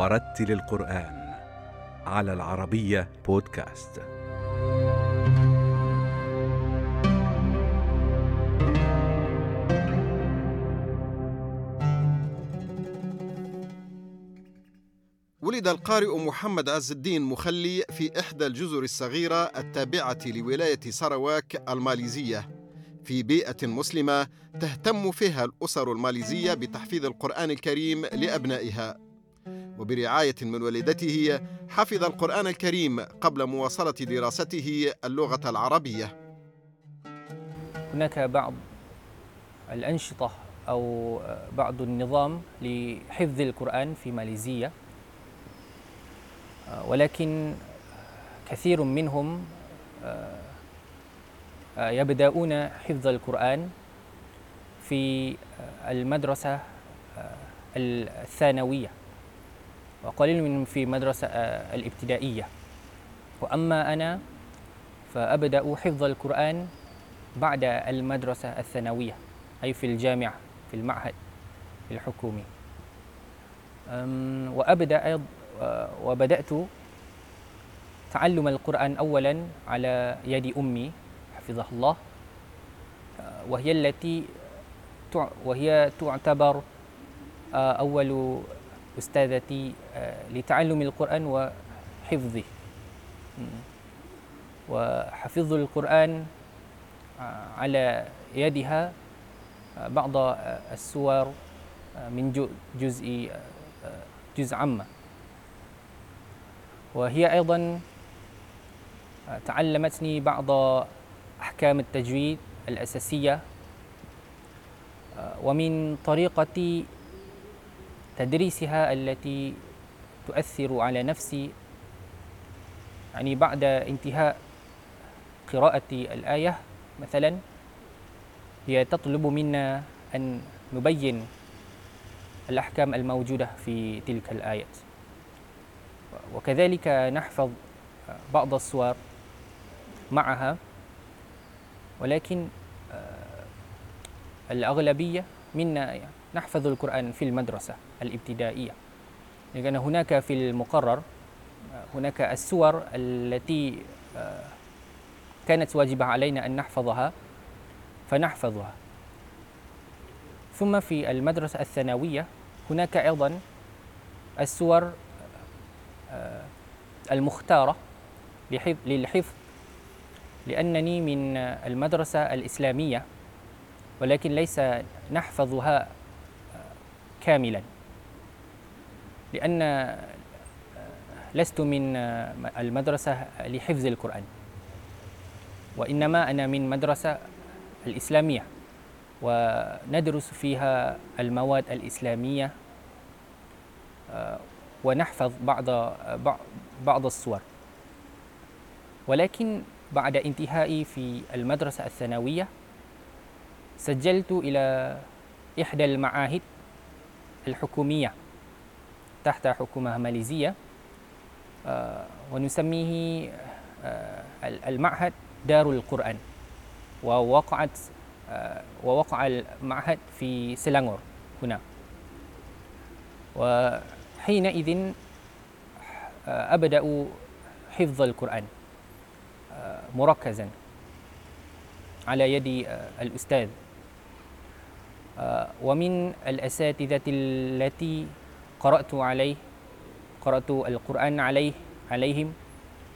ورتل القرآن على العربية بودكاست. ولد القارئ محمد عز الدين مخلي في إحدى الجزر الصغيرة التابعة لولاية سراواك الماليزية في بيئة مسلمة تهتم فيها الأسر الماليزية بتحفيظ القرآن الكريم لأبنائها وبرعاية من والدته حفظ القرآن الكريم قبل مواصلة دراسته اللغة العربية. هناك بعض الأنشطة أو بعض النظام لحفظ القرآن في ماليزيا ولكن كثير منهم يبدأون حفظ القرآن في المدرسة الثانوية. وقليل منهم في المدرسة الابتدائية. وأما أنا فأبدأ حفظ القرآن بعد المدرسة الثانوية أي في الجامعة في المعهد الحكومي. وأبدأ أيضا وبدأت تعلم القرآن أولا على يد أمي حفظها الله وهي التي وهي تعتبر أول أستاذتي لتعلم القرآن وحفظه. وحفظ القرآن على يدها بعض السور من جزء جزء عامة. وهي أيضا تعلمتني بعض أحكام التجويد الأساسية. ومن طريقة تدريسها التي تؤثر على نفسي يعني بعد انتهاء قراءة الآية مثلا هي تطلب منا أن نبين الأحكام الموجودة في تلك الآيات. وكذلك نحفظ بعض الصور معها ولكن الأغلبية منا نحفظ القرآن في المدرسة. الابتدائية. لأن هناك في المقرر هناك السور التي كانت واجبة علينا أن نحفظها فنحفظها. ثم في المدرسة الثانوية هناك أيضا السور المختارة للحفظ لأنني من المدرسة الإسلامية ولكن ليس نحفظها كاملا. لأن لست من المدرسة لحفظ القرآن. وإنما أنا من مدرسة الإسلامية وندرس فيها المواد الإسلامية ونحفظ بعض بعض الصور. ولكن بعد انتهائي في المدرسة الثانوية سجلت إلى إحدى المعاهد الحكومية. تحت حكومة ماليزية ونسميه المعهد دار القرآن ووقعت ووقع المعهد في سلانغور هنا. وحينئذ أبدأ حفظ القرآن مركزا على يد الأستاذ. ومن الأساتذة التي قرأت عليه قرأت القرآن عليه عليهم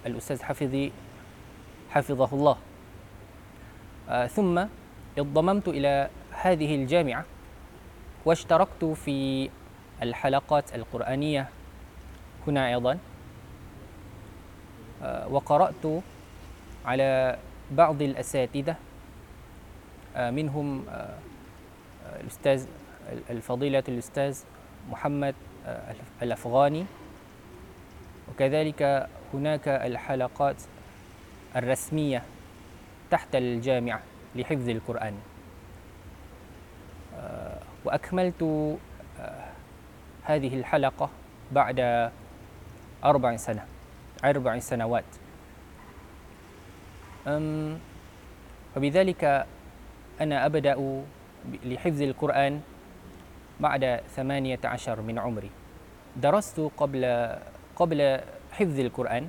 الأستاذ حفظي حفظه الله. ثم انضممت إلى هذه الجامعة واشتركت في الحلقات القرآنية هنا أيضا. وقرأت على بعض الأساتذة منهم الأستاذ الفضيلة الأستاذ محمد الأفغاني. وكذلك هناك الحلقات الرسمية تحت الجامعة لحفظ القرآن. وأكملت هذه الحلقة بعد أربع سنة أربع سنوات. وبذلك أنا أبدأ لحفظ القرآن بعد ثمانية عشر من عمري. درست قبل قبل حفظ القرآن.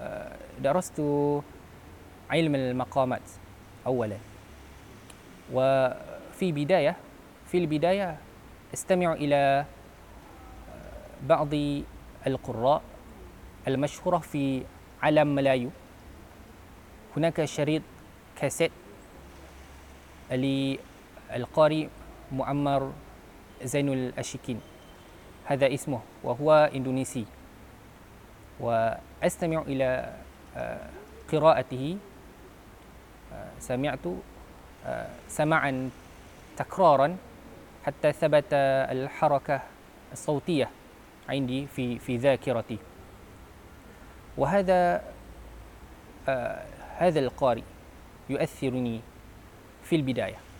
آه، درست علم المقامات أولا. وفي بداية في البداية استمع إلى بعض القراء المشهورة في عالم ملايو. هناك شريط كاسيت للقارئ معمر زين الأشيكين. هذا اسمه وهو إندونيسي. وأستمع إلى آه، قراءته. آه، سمعت آه، سماعا تكرارا حتى ثبت الحركة الصوتية عندي في في ذاكرتي. وهذا هذا القارئ يؤثرني في البداية.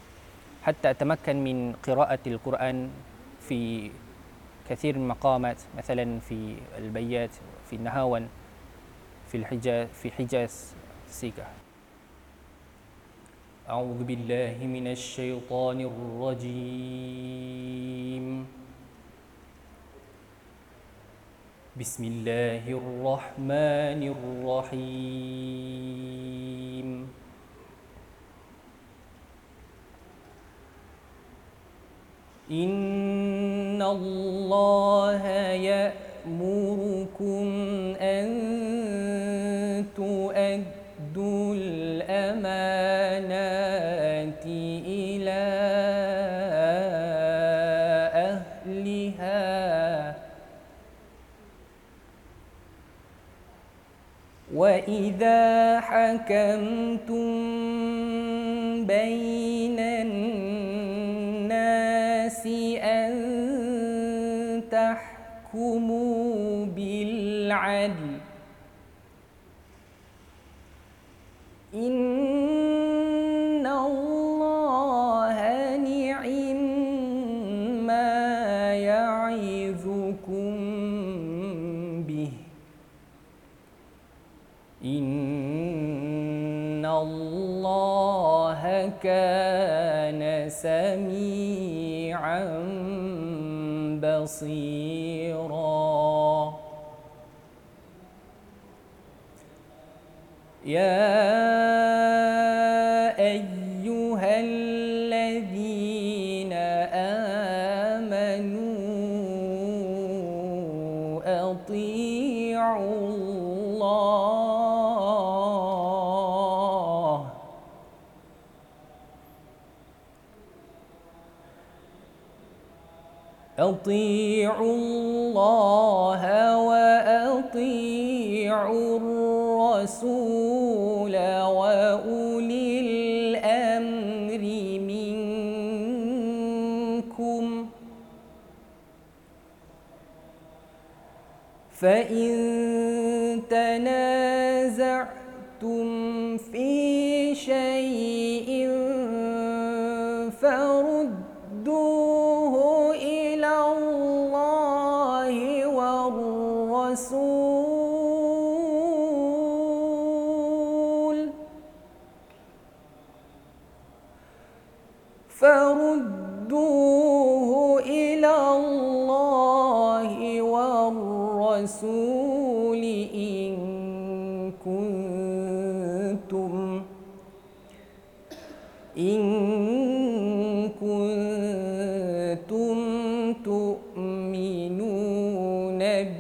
حتى أتمكن من قراءة القرآن في كثير من المقامات مثلا في البيات في النهاون في الحجاز في حجاز سيكا. أعوذ بالله من الشيطان الرجيم. بسم الله الرحمن الرحيم. إن الله يأمركم أن تؤدوا الأمانات إلى أهلها وإذا حكمتم بالعدل إن الله نعم ما يعظكم به. إن الله كان سميعا بصيرا. يا أيها الذين آمنوا أطيعوا الله أطيعوا في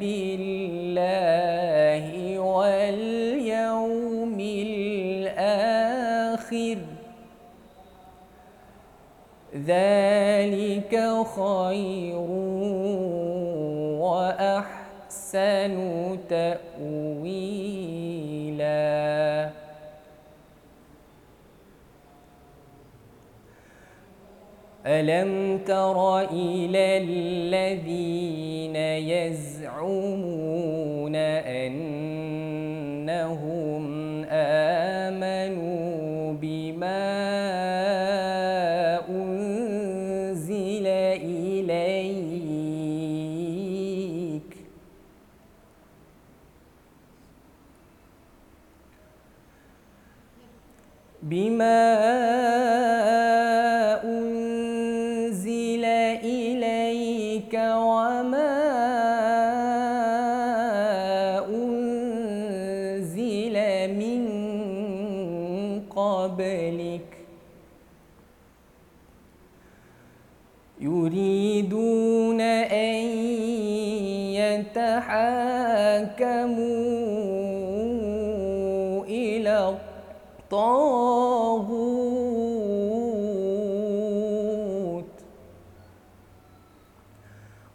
بالله واليوم الآخر. ذلك خير وأحسن تأويلا ألم تر إلى الذين يزعمون الطاغوت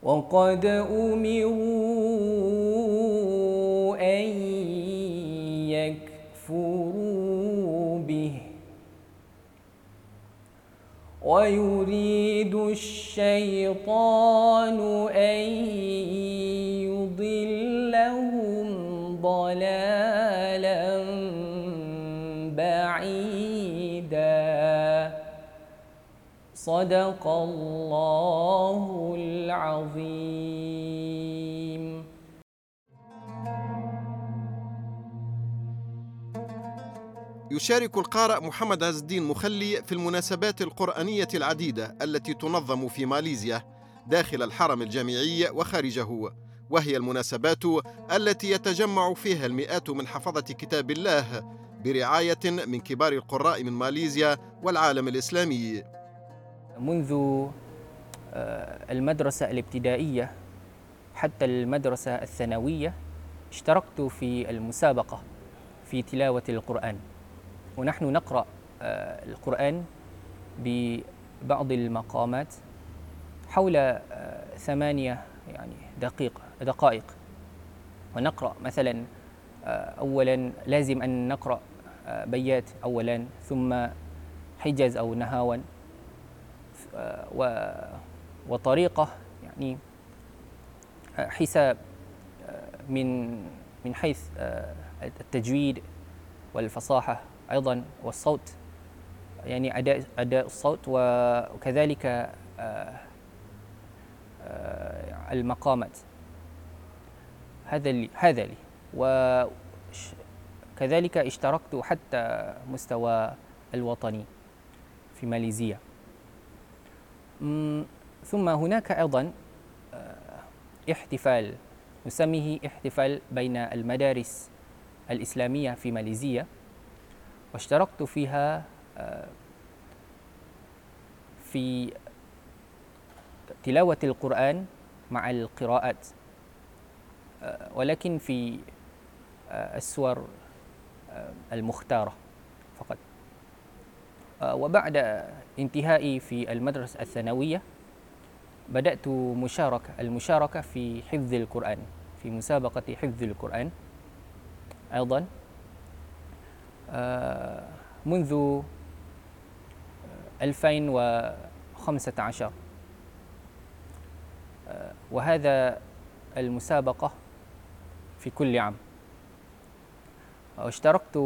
وقد أمروا أن يكفروا به ويريد الشيطان أن صدق الله العظيم. يشارك القارئ محمد عز الدين مخلي في المناسبات القرآنية العديدة التي تنظم في ماليزيا داخل الحرم الجامعي وخارجه وهي المناسبات التي يتجمع فيها المئات من حفظة كتاب الله برعاية من كبار القراء من ماليزيا والعالم الإسلامي. منذ آه، المدرسة الابتدائية حتى المدرسة الثانوية اشتركت في المسابقة في تلاوة القرآن. ونحن نقرأ آه، القرآن ببعض المقامات حول آه، ثمانية يعني دقيقة دقائق. ونقرأ مثلا أولا لازم أن نقرأ بيات أولا ثم حجز أو نهاون. آه، و- وطريقة يعني آه، حساب آه، من من حيث آه، التجويد والفصاحة أيضا والصوت يعني أداء أداء الصوت وكذلك المقامات. هذا لي هذا لي. وكذلك اشتركت حتى مستوى الوطني في ماليزيا. ثم هناك أيضا آه، احتفال نسميه احتفال بين المدارس الإسلامية في ماليزيا واشتركت فيها آه، في تلاوة القرآن مع القراءات آه، ولكن في السور المختارة فقط. وبعد انتهائي في المدرسة الثانوية بدأت مشاركة المشاركة في حفظ القرآن في مسابقة حفظ القرآن أيضا. آه، منذ 2015 آه، وهذا المسابقة في كل عام. واشتركت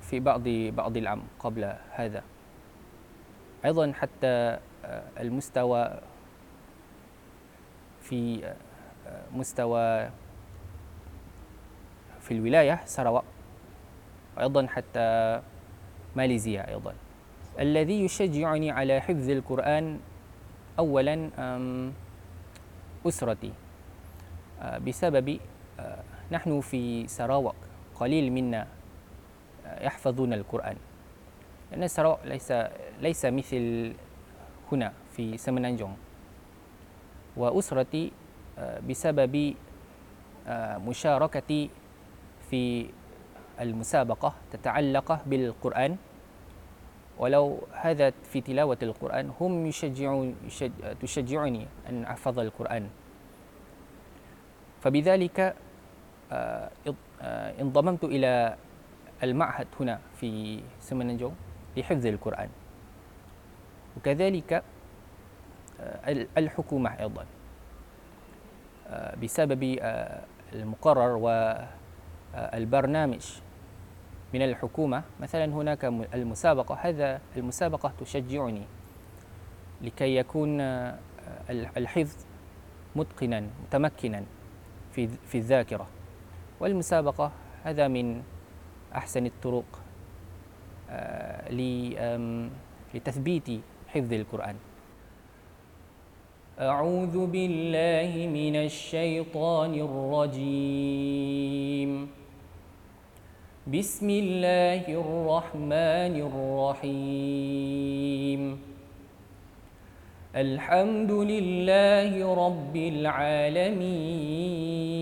في بعض بعض العام قبل هذا. أيضا حتى آه، المستوى في آه، مستوى في الولاية سراواك وأيضا حتى ماليزيا أيضا. الذي يشجعني على حفظ القرآن أولا أم، أسرتي. آه، بسبب نحن في سراوك قليل منا يحفظون القرآن. لأن سراوك ليس ليس مثل هنا في سمنانجون. وأسرتي آه، بسبب آه، مشاركتي في المسابقة تتعلق بالقرآن. ولو هذا في تلاوة القرآن هم يشجعون يشج تشجعني أن أحفظ القرآن. فبذلك آه، انضممت إلى المعهد هنا في سمنجو لحفظ القرآن. وكذلك آه، ال- الحكومة أيضا آه، بسبب آه، المقرر والبرنامج من الحكومة مثلا هناك المسابقة هذا المسابقة تشجعني لكي يكون ال- الحفظ متقنا متمكنا في في الذاكرة. والمسابقة هذا من أحسن الطرق لتثبيت حفظ القرآن. أعوذ بالله من الشيطان الرجيم. بسم الله الرحمن الرحيم. الحمد لله رب العالمين.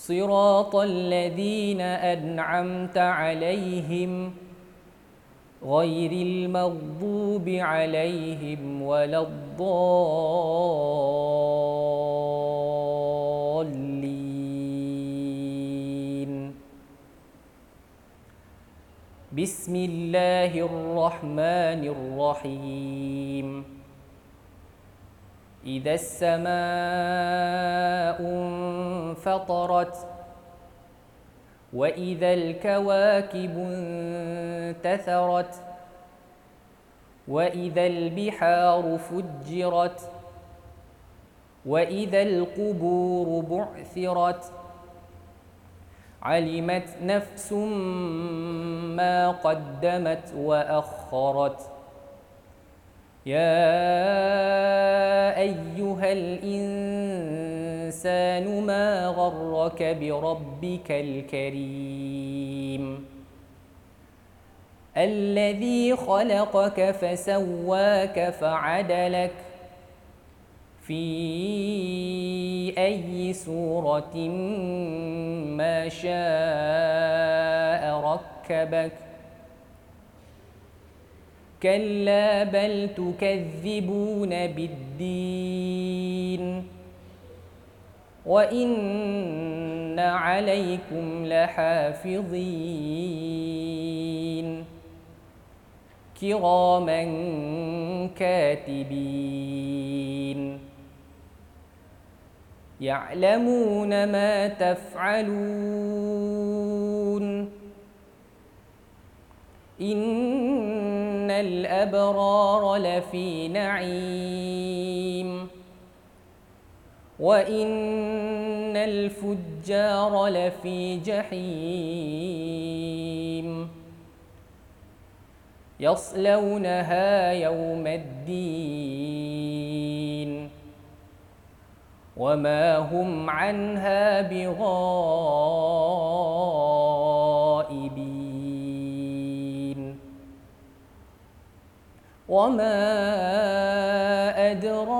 صراط الذين أنعمت عليهم غير المغضوب عليهم ولا الضالين. بسم الله الرحمن الرحيم. إذا السماء انفطرت وإذا الكواكب انتثرت وإذا البحار فجرت وإذا القبور بعثرت. علمت نفس ما قدمت وأخرت. يا أيها الإنسان ما غرك بربك الكريم. الذي خلقك فسواك فعدلك في أي صورة ما شاء ركبك. كلا بل تكذبون بالدين. وإن عليكم لحافظين كراما كاتبين يعلمون ما تفعلون إن الأبرار لفي نعيم وإن الفجار لفي جحيم يصلونها يوم الدين وما هم عنها بغائبين وما أدراك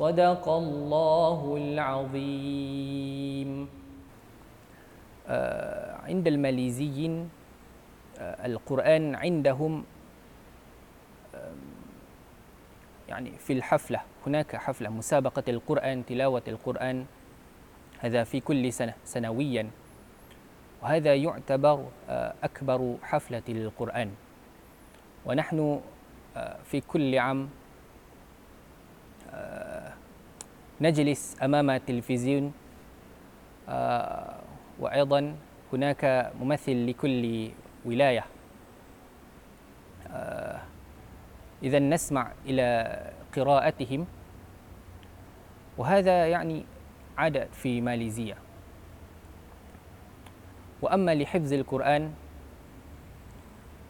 صدق الله العظيم. آه، عند الماليزيين آه، القرآن عندهم آم، يعني في الحفلة هناك حفلة مسابقة القرآن تلاوة القرآن هذا في كل سنة سنويا. وهذا يعتبر آه، أكبر حفلة للقرآن. ونحن آه، في كل عام آه، نجلس أمام التلفزيون آه، وأيضا هناك ممثل لكل ولاية. آه، إذا نسمع إلى قراءتهم. وهذا يعني عادة في ماليزيا. وأما لحفظ القرآن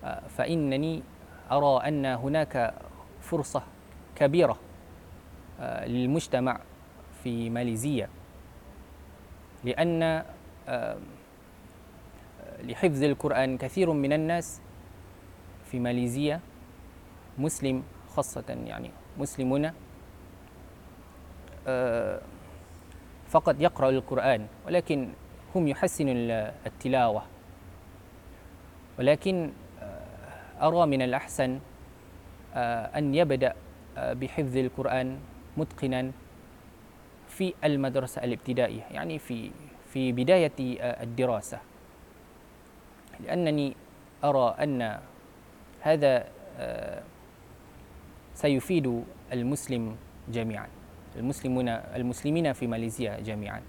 آه، فإنني أرى أن هناك فرصة كبيرة. آه، للمجتمع في ماليزيا. لأن آه، لحفظ القرآن كثير من الناس في ماليزيا مسلم خاصة يعني مسلمون آه، فقط يقرأ القرآن ولكن هم يحسنوا ال- التلاوة. ولكن آه، أرى من الأحسن أن يبدأ بحفظ القرآن متقنا في المدرسة الابتدائية يعني في في بداية الدراسة. لأنني أرى أن هذا سيفيد المسلم جميعا المسلمون المسلمين في ماليزيا جميعا.